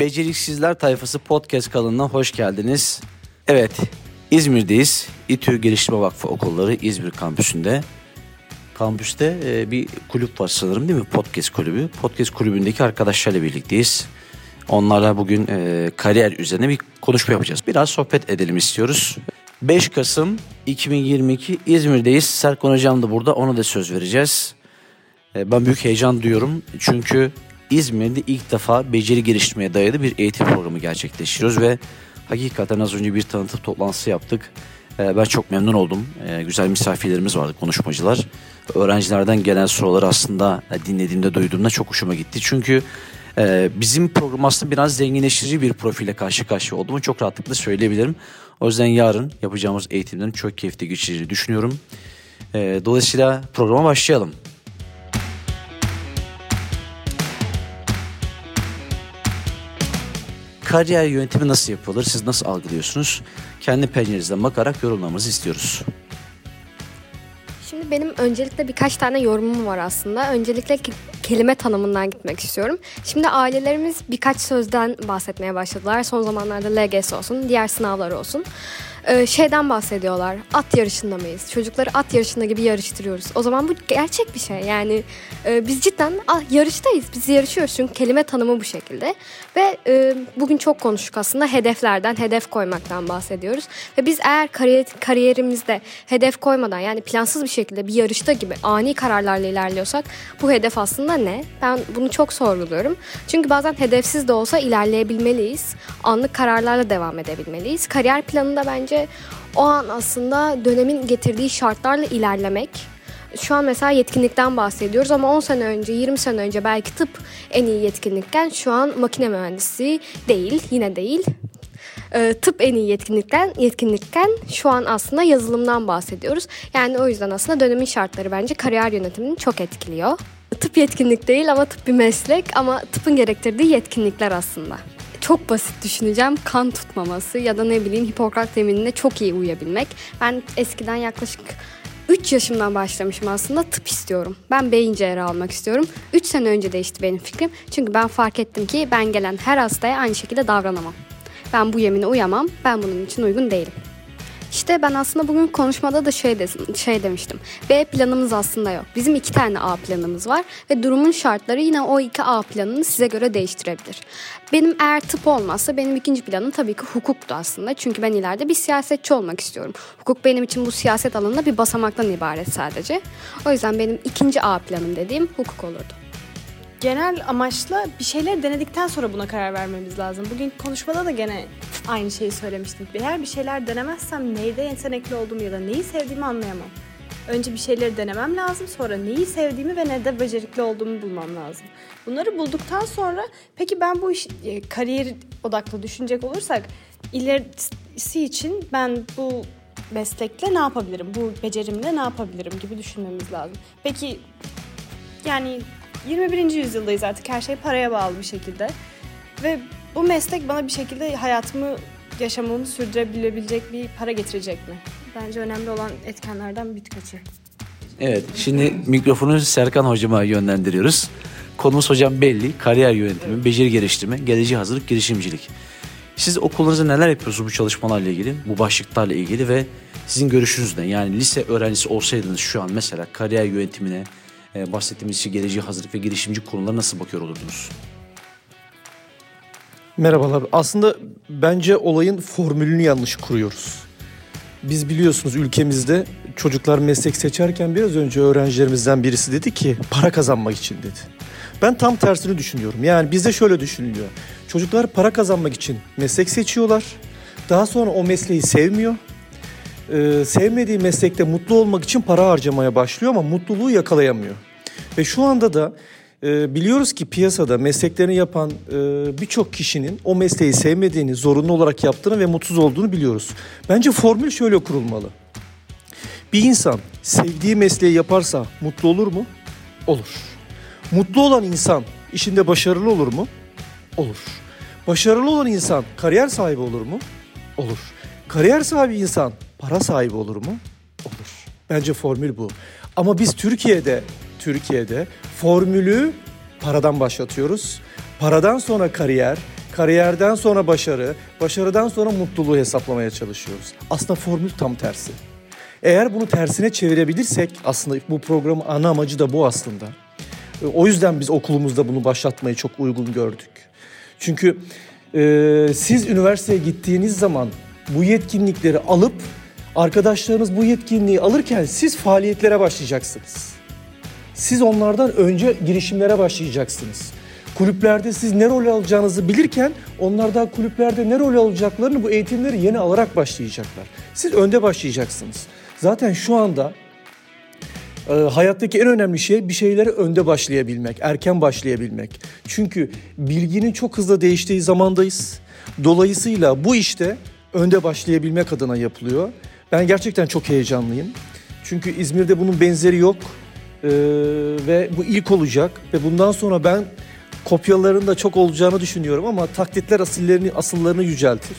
Beceriksizler Tayfası podcast kanalına hoş geldiniz. Evet, İzmir'deyiz. İTÜ Geliştirme Vakfı Okulları İzmir kampüsünde. Kampüste e, bir kulüp var sanırım değil mi? Podcast kulübü. Podcast kulübündeki arkadaşlarla birlikteyiz. Onlarla bugün e, kariyer üzerine bir konuşma yapacağız. Biraz sohbet edelim istiyoruz. 5 Kasım 2022 İzmir'deyiz. Serkan Hocam da burada. Ona da söz vereceğiz. E, ben büyük heyecan duyuyorum. Çünkü İzmir'de ilk defa beceri geliştirmeye dayalı bir eğitim programı gerçekleştiriyoruz ve hakikaten az önce bir tanıtım toplantısı yaptık. E, ben çok memnun oldum. E, güzel misafirlerimiz vardı, konuşmacılar. Öğrencilerden gelen soruları aslında dinlediğimde, duyduğumda çok hoşuma gitti. Çünkü bizim program aslında biraz zenginleştirici bir profile karşı karşıya olduğumu çok rahatlıkla söyleyebilirim. O yüzden yarın yapacağımız eğitimden çok keyifli geçireceğini düşünüyorum. Dolayısıyla programa başlayalım. Kariyer yönetimi nasıl yapılır? Siz nasıl algılıyorsunuz? Kendi pencerenizden bakarak yorumlamanızı istiyoruz. Şimdi benim öncelikle birkaç tane yorumum var aslında. Öncelikle kelime tanımından gitmek istiyorum. Şimdi ailelerimiz birkaç sözden bahsetmeye başladılar. Son zamanlarda LGS olsun, diğer sınavlar olsun e, şeyden bahsediyorlar. At yarışında mıyız? Çocukları at yarışında gibi yarıştırıyoruz. O zaman bu gerçek bir şey. Yani e, biz cidden ah, yarıştayız. Biz yarışıyoruz çünkü kelime tanımı bu şekilde. Ve e, bugün çok konuştuk aslında hedeflerden, hedef koymaktan bahsediyoruz. Ve biz eğer kariyer, kariyerimizde hedef koymadan yani plansız bir şekilde bir yarışta gibi ani kararlarla ilerliyorsak bu hedef aslında ne? Ben bunu çok sorguluyorum. Çünkü bazen hedefsiz de olsa ilerleyebilmeliyiz. Anlık kararlarla devam edebilmeliyiz. Kariyer planında bence o an aslında dönemin getirdiği şartlarla ilerlemek. Şu an mesela yetkinlikten bahsediyoruz ama 10 sene önce, 20 sene önce belki tıp en iyi yetkinlikken şu an makine mühendisi değil, yine değil. Ee, tıp en iyi yetkinlikten, yetkinlikken şu an aslında yazılımdan bahsediyoruz. Yani o yüzden aslında dönemin şartları bence kariyer yönetimini çok etkiliyor. Tıp yetkinlik değil ama tıp bir meslek ama tıpın gerektirdiği yetkinlikler aslında çok basit düşüneceğim. Kan tutmaması ya da ne bileyim Hipokrat yeminine çok iyi uyabilmek. Ben eskiden yaklaşık 3 yaşımdan başlamışım aslında tıp istiyorum. Ben beyin cerrahı almak istiyorum. 3 sene önce değişti benim fikrim. Çünkü ben fark ettim ki ben gelen her hastaya aynı şekilde davranamam. Ben bu yemine uyamam. Ben bunun için uygun değilim. İşte ben aslında bugün konuşmada da şey, de, şey demiştim. B planımız aslında yok. Bizim iki tane A planımız var ve durumun şartları yine o iki A planını size göre değiştirebilir. Benim eğer tıp olmazsa benim ikinci planım tabii ki hukuktu aslında. Çünkü ben ileride bir siyasetçi olmak istiyorum. Hukuk benim için bu siyaset alanında bir basamaktan ibaret sadece. O yüzden benim ikinci A planım dediğim hukuk olurdu genel amaçla bir şeyler denedikten sonra buna karar vermemiz lazım. Bugün konuşmada da gene aynı şeyi söylemiştim. Eğer bir şeyler denemezsem neyde yetenekli olduğumu ya da neyi sevdiğimi anlayamam. Önce bir şeyleri denemem lazım. Sonra neyi sevdiğimi ve nerede becerikli olduğumu bulmam lazım. Bunları bulduktan sonra peki ben bu iş e, kariyer odaklı düşünecek olursak ilerisi için ben bu meslekle ne yapabilirim? Bu becerimle ne yapabilirim gibi düşünmemiz lazım. Peki yani 21. yüzyıldayız artık her şey paraya bağlı bir şekilde. Ve bu meslek bana bir şekilde hayatımı, yaşamımı sürdürebilecek bir para getirecek mi? Bence önemli olan etkenlerden birkaçı. Evet, şimdi mikrofonu Serkan hocama yönlendiriyoruz. Konumuz hocam belli. Kariyer yönetimi, evet. beceri geliştirme, geleceğe hazırlık, girişimcilik. Siz okulunuzda neler yapıyorsunuz bu çalışmalarla ilgili, bu başlıklarla ilgili ve sizin görüşünüz ne? Yani lise öğrencisi olsaydınız şu an mesela kariyer yönetimine, e, bahsettiğimiz şey geleceğe hazırlık ve girişimci konulara nasıl bakıyor olurdunuz? Merhabalar. Aslında bence olayın formülünü yanlış kuruyoruz. Biz biliyorsunuz ülkemizde çocuklar meslek seçerken biraz önce öğrencilerimizden birisi dedi ki para kazanmak için dedi. Ben tam tersini düşünüyorum. Yani bizde şöyle düşünülüyor. Çocuklar para kazanmak için meslek seçiyorlar. Daha sonra o mesleği sevmiyor. Ee, sevmediği meslekte mutlu olmak için para harcamaya başlıyor ama mutluluğu yakalayamıyor. Ve şu anda da e, biliyoruz ki piyasada mesleklerini yapan e, birçok kişinin o mesleği sevmediğini, zorunlu olarak yaptığını ve mutsuz olduğunu biliyoruz. Bence formül şöyle kurulmalı. Bir insan sevdiği mesleği yaparsa mutlu olur mu? Olur. Mutlu olan insan işinde başarılı olur mu? Olur. Başarılı olan insan kariyer sahibi olur mu? Olur. Kariyer sahibi insan para sahibi olur mu? Olur. Bence formül bu. Ama biz Türkiye'de Türkiye'de formülü paradan başlatıyoruz. Paradan sonra kariyer, Kariyerden sonra başarı, başarıdan sonra mutluluğu hesaplamaya çalışıyoruz. Aslında formül tam tersi. Eğer bunu tersine çevirebilirsek aslında bu programın ana amacı da bu aslında. E, o yüzden biz okulumuzda bunu başlatmayı çok uygun gördük. Çünkü e, siz üniversiteye gittiğiniz zaman bu yetkinlikleri alıp arkadaşlarınız bu yetkinliği alırken siz faaliyetlere başlayacaksınız. Siz onlardan önce girişimlere başlayacaksınız. Kulüplerde siz ne rol alacağınızı bilirken onlar da kulüplerde ne rol alacaklarını bu eğitimleri yeni alarak başlayacaklar. Siz önde başlayacaksınız. Zaten şu anda e, hayattaki en önemli şey bir şeyleri önde başlayabilmek, erken başlayabilmek. Çünkü bilginin çok hızlı değiştiği zamandayız. Dolayısıyla bu işte önde başlayabilmek adına yapılıyor. Ben gerçekten çok heyecanlıyım. Çünkü İzmir'de bunun benzeri yok. Ee, ve bu ilk olacak ve bundan sonra ben kopyaların da çok olacağını düşünüyorum ama taklitler asillerini asıllarını yüceltir.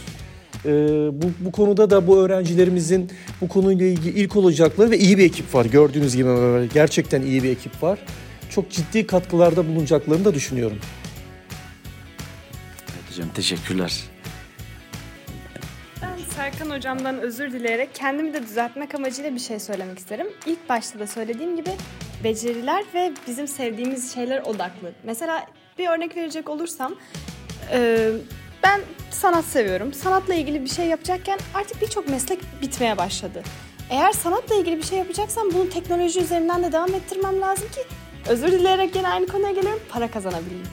Ee, bu, bu konuda da bu öğrencilerimizin bu konuyla ilgili ilk olacakları ve iyi bir ekip var. Gördüğünüz gibi gerçekten iyi bir ekip var. Çok ciddi katkılarda bulunacaklarını da düşünüyorum. Evet hocam teşekkürler. Ben Serkan hocamdan özür dileyerek kendimi de düzeltmek amacıyla bir şey söylemek isterim. İlk başta da söylediğim gibi beceriler ve bizim sevdiğimiz şeyler odaklı. Mesela bir örnek verecek olursam e, ben sanat seviyorum. Sanatla ilgili bir şey yapacakken artık birçok meslek bitmeye başladı. Eğer sanatla ilgili bir şey yapacaksam bunu teknoloji üzerinden de devam ettirmem lazım ki özür dileyerek yine aynı konuya geliyorum para kazanabileyim.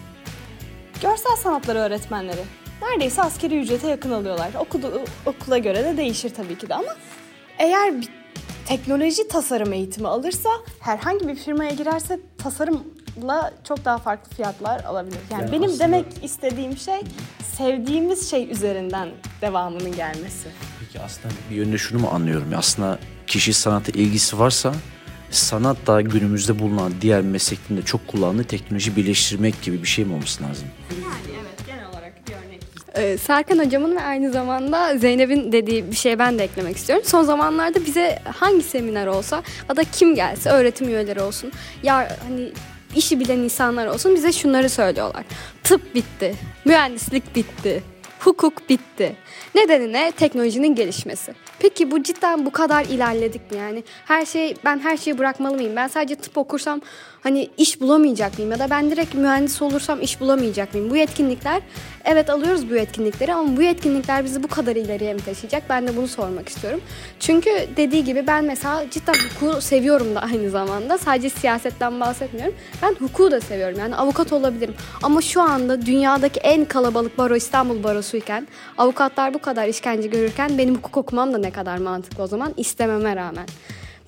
Görsel sanatları öğretmenleri neredeyse askeri ücrete yakın alıyorlar. Okudu, okula göre de değişir tabii ki de ama eğer bir teknoloji tasarım eğitimi alırsa herhangi bir firmaya girerse tasarımla çok daha farklı fiyatlar alabilir. Yani, Yani benim aslında- demek istediğim şey sevdiğimiz şey üzerinden devamının gelmesi. Peki aslında bir yönde şunu mu anlıyorum? Aslında kişi sanata ilgisi varsa sanat da günümüzde bulunan diğer mesleklerinde çok kullandığı teknoloji birleştirmek gibi bir şey mi olması lazım? Ee, Serkan hocamın ve aynı zamanda Zeynep'in dediği bir şey ben de eklemek istiyorum. Son zamanlarda bize hangi seminer olsa ya da kim gelse öğretim üyeleri olsun ya hani işi bilen insanlar olsun bize şunları söylüyorlar. Tıp bitti, mühendislik bitti, hukuk bitti. Nedeni ne? Teknolojinin gelişmesi. Peki bu cidden bu kadar ilerledik mi yani? Her şey ben her şeyi bırakmalı mıyım? Ben sadece tıp okursam hani iş bulamayacak mıyım ya da ben direkt mühendis olursam iş bulamayacak mıyım? Bu yetkinlikler evet alıyoruz bu yetkinlikleri ama bu yetkinlikler bizi bu kadar ileriye mi taşıyacak? Ben de bunu sormak istiyorum. Çünkü dediği gibi ben mesela cidden hukuku seviyorum da aynı zamanda. Sadece siyasetten bahsetmiyorum. Ben hukuku da seviyorum. Yani avukat olabilirim. Ama şu anda dünyadaki en kalabalık baro İstanbul Barosu'yken avukatlar bu kadar işkence görürken benim hukuk okumam da ne kadar mantıklı o zaman istememe rağmen.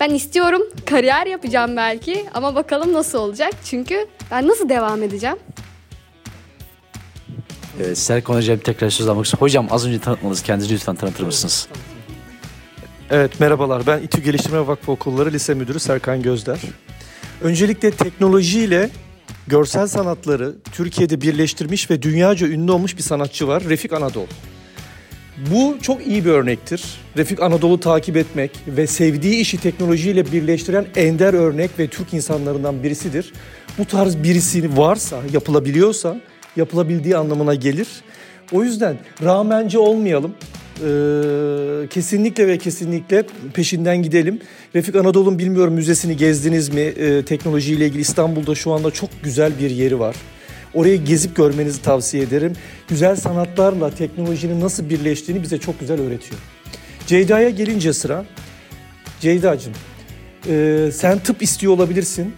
Ben istiyorum, kariyer yapacağım belki ama bakalım nasıl olacak. Çünkü ben nasıl devam edeceğim? Evet, Serkan Hocam tekrar söz almak istiyorum. Hocam az önce tanıtmanız kendinizi lütfen tanıtır mısınız? Evet merhabalar ben İTÜ Geliştirme Vakfı Okulları Lise Müdürü Serkan Gözder. Öncelikle teknolojiyle görsel sanatları Türkiye'de birleştirmiş ve dünyaca ünlü olmuş bir sanatçı var Refik Anadolu. Bu çok iyi bir örnektir. Refik Anadolu takip etmek ve sevdiği işi teknolojiyle birleştiren ender örnek ve Türk insanlarından birisidir. Bu tarz birisi varsa, yapılabiliyorsa yapılabildiği anlamına gelir. O yüzden rağmenci olmayalım. Ee, kesinlikle ve kesinlikle peşinden gidelim. Refik Anadolu'nun bilmiyorum müzesini gezdiniz mi? Ee, teknolojiyle ilgili İstanbul'da şu anda çok güzel bir yeri var. Orayı gezip görmenizi tavsiye ederim. Güzel sanatlarla teknolojinin nasıl birleştiğini bize çok güzel öğretiyor. Ceyda'ya gelince sıra. Ceyda'cığım e, sen tıp istiyor olabilirsin.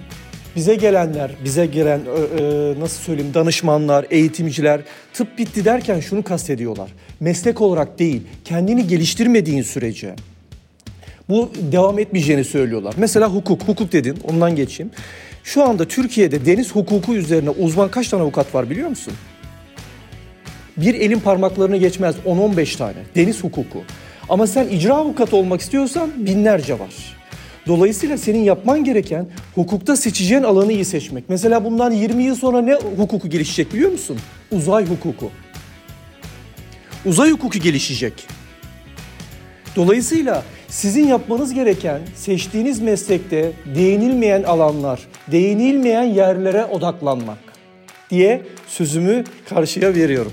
Bize gelenler, bize gelen e, e, nasıl söyleyeyim danışmanlar, eğitimciler tıp bitti derken şunu kastediyorlar. Meslek olarak değil, kendini geliştirmediğin sürece bu devam etmeyeceğini söylüyorlar. Mesela hukuk, hukuk dedin ondan geçeyim. Şu anda Türkiye'de deniz hukuku üzerine uzman kaç tane avukat var biliyor musun? Bir elin parmaklarını geçmez 10-15 tane deniz hukuku. Ama sen icra avukatı olmak istiyorsan binlerce var. Dolayısıyla senin yapman gereken hukukta seçeceğin alanı iyi seçmek. Mesela bundan 20 yıl sonra ne hukuku gelişecek biliyor musun? Uzay hukuku. Uzay hukuku gelişecek. Dolayısıyla sizin yapmanız gereken seçtiğiniz meslekte değinilmeyen alanlar, değinilmeyen yerlere odaklanmak diye sözümü karşıya veriyorum.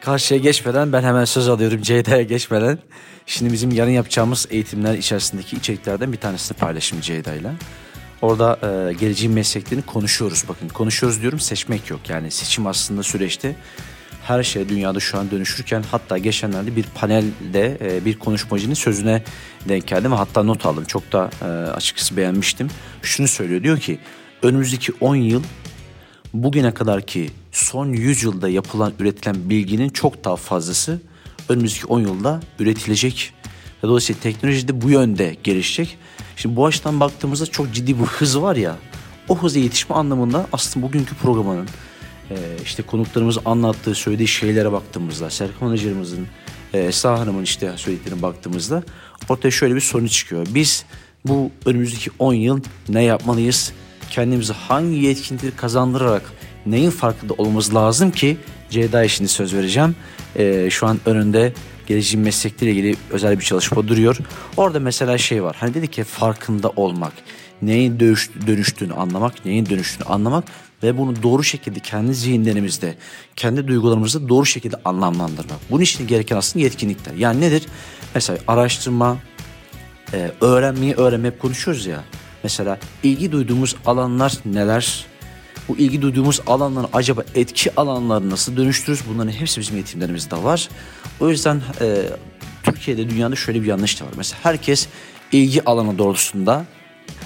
karşıya geçmeden ben hemen söz alıyorum Ceyda'ya geçmeden. Şimdi bizim yarın yapacağımız eğitimler içerisindeki içeriklerden bir tanesini paylaşayım Ceyda'yla. Orada e, geleceğin mesleklerini konuşuyoruz. Bakın konuşuyoruz diyorum seçmek yok. Yani seçim aslında süreçte her şey dünyada şu an dönüşürken hatta geçenlerde bir panelde e, bir konuşmacının sözüne denk geldim ve hatta not aldım. Çok da e, açıkçası beğenmiştim. Şunu söylüyor diyor ki önümüzdeki 10 yıl bugüne kadar ki son 100 yılda yapılan üretilen bilginin çok daha fazlası önümüzdeki 10 yılda üretilecek. Dolayısıyla teknoloji de bu yönde gelişecek. Şimdi bu açıdan baktığımızda çok ciddi bir hız var ya. O hıza yetişme anlamında aslında bugünkü programının e, işte konuklarımız anlattığı, söylediği şeylere baktığımızda, Serkan Hocamızın, e, Esra Hanım'ın işte söylediklerine baktığımızda ortaya şöyle bir sonuç çıkıyor. Biz bu önümüzdeki 10 yıl ne yapmalıyız? Kendimizi hangi yetkinlikleri kazandırarak neyin farkında olmamız lazım ki Ceyda'ya şimdi söz vereceğim. E, şu an önünde geleceğin meslekleriyle ilgili özel bir çalışma duruyor. Orada mesela şey var. Hani dedik ki farkında olmak, neyin dönüştüğünü anlamak, neyin dönüştüğünü anlamak ve bunu doğru şekilde kendi zihinlerimizde, kendi duygularımızda doğru şekilde anlamlandırmak. Bunun için gereken aslında yetkinlikler. Yani nedir? Mesela araştırma, e, öğrenmeyi öğrenme hep konuşuyoruz ya. Mesela ilgi duyduğumuz alanlar neler? Bu ilgi duyduğumuz alanların acaba etki alanları nasıl dönüştürürüz? Bunların hepsi bizim eğitimlerimizde var. O yüzden e, Türkiye'de dünyada şöyle bir yanlış da var. Mesela herkes ilgi alanı doğrultusunda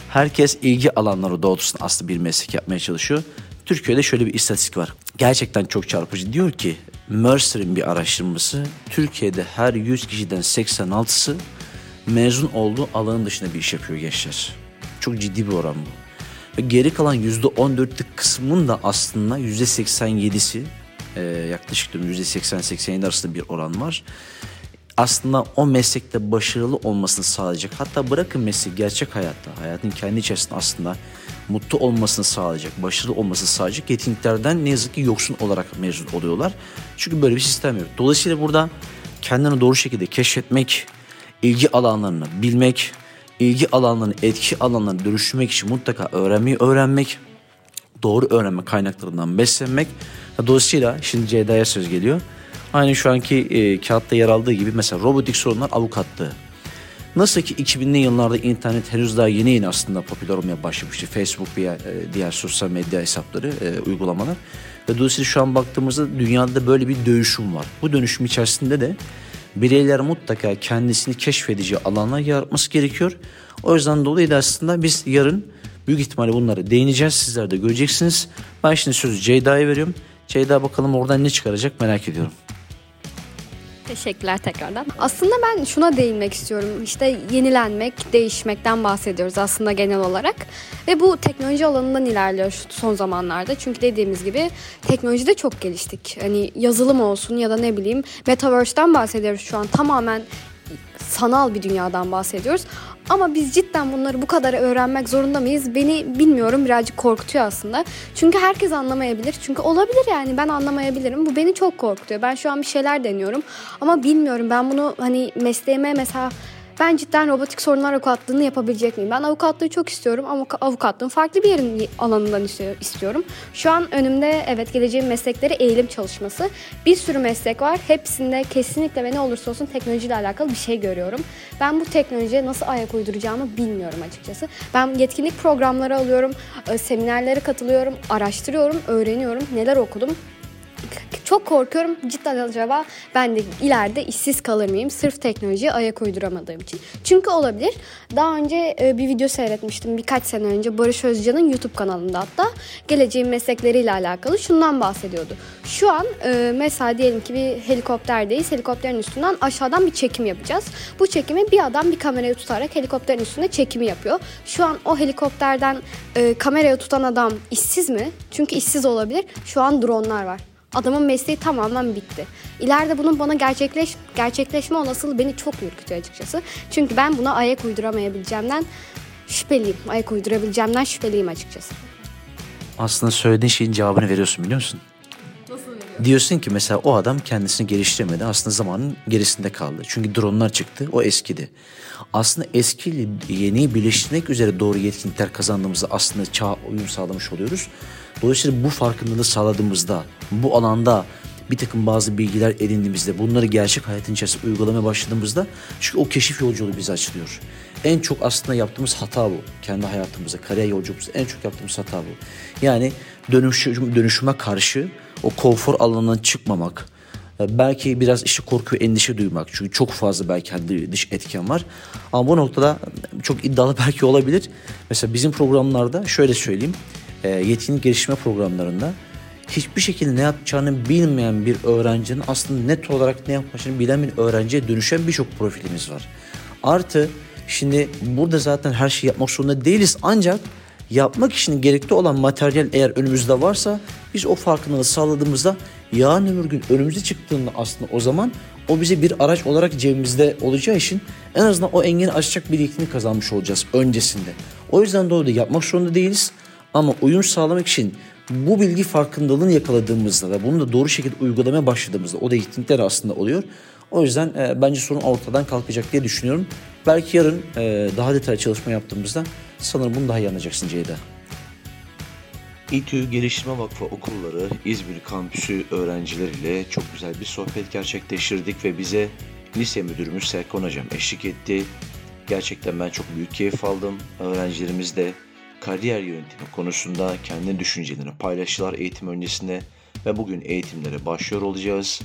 herkes ilgi alanları doğrultusunda aslında bir meslek yapmaya çalışıyor. Türkiye'de şöyle bir istatistik var. Gerçekten çok çarpıcı. Diyor ki Mercer'in bir araştırması Türkiye'de her 100 kişiden 86'sı mezun olduğu alanın dışında bir iş yapıyor gençler. Çok ciddi bir oran bu. Ve geri kalan %14'lük kısmın da aslında %87'si e, yaklaşık %80-87 arasında bir oran var. Aslında o meslekte başarılı olmasını sağlayacak. Hatta bırakın mesleği gerçek hayatta, hayatın kendi içerisinde aslında mutlu olmasını sağlayacak, başarılı olmasını sağlayacak yeteneklerden ne yazık ki yoksun olarak mezun oluyorlar. Çünkü böyle bir sistem yok. Dolayısıyla burada kendini doğru şekilde keşfetmek, ilgi alanlarını bilmek, ilgi alanlarını, etki alanlarını dönüştürmek için mutlaka öğrenmeyi öğrenmek, doğru öğrenme kaynaklarından beslenmek. Dolayısıyla şimdi Ceyda'ya söz geliyor. Aynı şu anki e, kağıtta yer aldığı gibi mesela robotik sorunlar avukatlığı. Nasıl ki 2000'li yıllarda internet henüz daha yeni yeni aslında popüler olmaya başlamıştı. Facebook ve e, diğer sosyal medya hesapları, e, uygulamalar. Ve dolayısıyla şu an baktığımızda dünyada böyle bir dönüşüm var. Bu dönüşüm içerisinde de bireyler mutlaka kendisini keşfedici alanlar yaratması gerekiyor. O yüzden dolayı da aslında biz yarın büyük ihtimalle bunları değineceğiz. Sizler de göreceksiniz. Ben şimdi sözü Ceyda'ya veriyorum. Ceyda bakalım oradan ne çıkaracak merak ediyorum. Teşekkürler tekrardan. Aslında ben şuna değinmek istiyorum. İşte yenilenmek, değişmekten bahsediyoruz aslında genel olarak. Ve bu teknoloji alanından ilerliyor son zamanlarda. Çünkü dediğimiz gibi teknolojide çok geliştik. Hani yazılım olsun ya da ne bileyim metaverse'den bahsediyoruz şu an. Tamamen sanal bir dünyadan bahsediyoruz. Ama biz cidden bunları bu kadar öğrenmek zorunda mıyız? Beni bilmiyorum birazcık korkutuyor aslında. Çünkü herkes anlamayabilir. Çünkü olabilir yani ben anlamayabilirim. Bu beni çok korkutuyor. Ben şu an bir şeyler deniyorum ama bilmiyorum. Ben bunu hani mesleğime mesela ben cidden robotik sorunlar avukatlığını yapabilecek miyim? Ben avukatlığı çok istiyorum ama avukatlığın farklı bir yerin alanından istiyorum. Şu an önümde evet geleceğin meslekleri eğilim çalışması. Bir sürü meslek var. Hepsinde kesinlikle ve ne olursa olsun teknolojiyle alakalı bir şey görüyorum. Ben bu teknolojiye nasıl ayak uyduracağımı bilmiyorum açıkçası. Ben yetkinlik programları alıyorum, e, seminerlere katılıyorum, araştırıyorum, öğreniyorum, neler okudum çok korkuyorum cidden acaba ben de ileride işsiz kalır mıyım sırf teknolojiye ayak uyduramadığım için. Çünkü olabilir. Daha önce e, bir video seyretmiştim birkaç sene önce Barış Özcan'ın YouTube kanalında hatta geleceğin meslekleriyle alakalı şundan bahsediyordu. Şu an e, mesela diyelim ki bir helikopterdeyiz. Helikopterin üstünden aşağıdan bir çekim yapacağız. Bu çekimi bir adam bir kamerayı tutarak helikopterin üstünde çekimi yapıyor. Şu an o helikopterden e, kameraya tutan adam işsiz mi? Çünkü işsiz olabilir. Şu an dronlar var. Adamın mesleği tamamen bitti. İleride bunun bana gerçekleş gerçekleşme olasılığı beni çok ürkütüyor açıkçası. Çünkü ben buna ayak uyduramayabileceğimden şüpheliyim. Ayak uydurabileceğimden şüpheliyim açıkçası. Aslında söylediğin şeyin cevabını veriyorsun biliyor musun? Nasıl veriyorsun? Diyorsun ki mesela o adam kendisini geliştirmedi. Aslında zamanın gerisinde kaldı. Çünkü dronlar çıktı. O eskidi. Aslında eskiyle yeni birleştirmek üzere doğru yetkinlikler kazandığımızda aslında çağ uyum sağlamış oluyoruz. Dolayısıyla bu farkındalığı sağladığımızda bu alanda bir takım bazı bilgiler edindiğimizde bunları gerçek hayatın içerisinde uygulamaya başladığımızda çünkü o keşif yolculuğu bizi açılıyor. En çok aslında yaptığımız hata bu. Kendi hayatımızda, kariyer yolculuğumuzda en çok yaptığımız hata bu. Yani dönüşüm, dönüşüme karşı o konfor alanından çıkmamak, e, belki biraz işte korku ve endişe duymak. Çünkü çok fazla belki dış etken var. Ama bu noktada çok iddialı belki olabilir. Mesela bizim programlarda şöyle söyleyeyim. E, yetkinlik geliştirme programlarında hiçbir şekilde ne yapacağını bilmeyen bir öğrencinin aslında net olarak ne yapacağını bilen bir öğrenciye dönüşen birçok profilimiz var. Artı şimdi burada zaten her şeyi yapmak zorunda değiliz ancak yapmak için gerekli olan materyal eğer önümüzde varsa biz o farkındalığı sağladığımızda yarın öbür gün önümüze çıktığında aslında o zaman o bize bir araç olarak cebimizde olacağı için en azından o engeni aşacak bir yetkinlik kazanmış olacağız öncesinde. O yüzden doğru yapmak zorunda değiliz ama uyum sağlamak için bu bilgi farkındalığını yakaladığımızda ve bunu da doğru şekilde uygulamaya başladığımızda o da yetkinlikler aslında oluyor. O yüzden e, bence sorun ortadan kalkacak diye düşünüyorum. Belki yarın e, daha detaylı çalışma yaptığımızda sanırım bunu daha iyi anlayacaksın Ceyda. İTÜ Geliştirme Vakfı Okulları İzmir Kampüsü öğrencileriyle çok güzel bir sohbet gerçekleştirdik ve bize lise müdürümüz Serkan Hocam eşlik etti. Gerçekten ben çok büyük keyif aldım. Öğrencilerimiz de kariyer yönetimi konusunda kendi düşüncelerini paylaştılar eğitim öncesinde ve bugün eğitimlere başlıyor olacağız.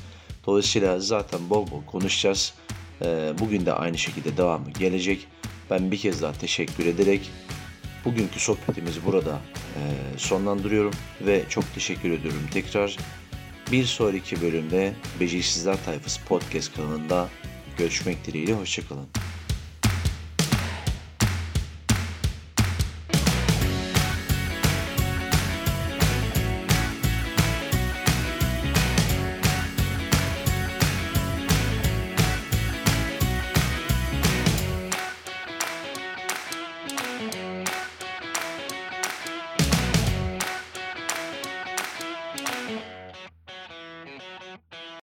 Dolayısıyla zaten bol bol konuşacağız. Ee, bugün de aynı şekilde devamı gelecek. Ben bir kez daha teşekkür ederek bugünkü sohbetimizi burada e, sonlandırıyorum ve çok teşekkür ediyorum tekrar. Bir sonraki bölümde Beceriksizler Tayfası Podcast kanalında görüşmek dileğiyle. Hoşçakalın.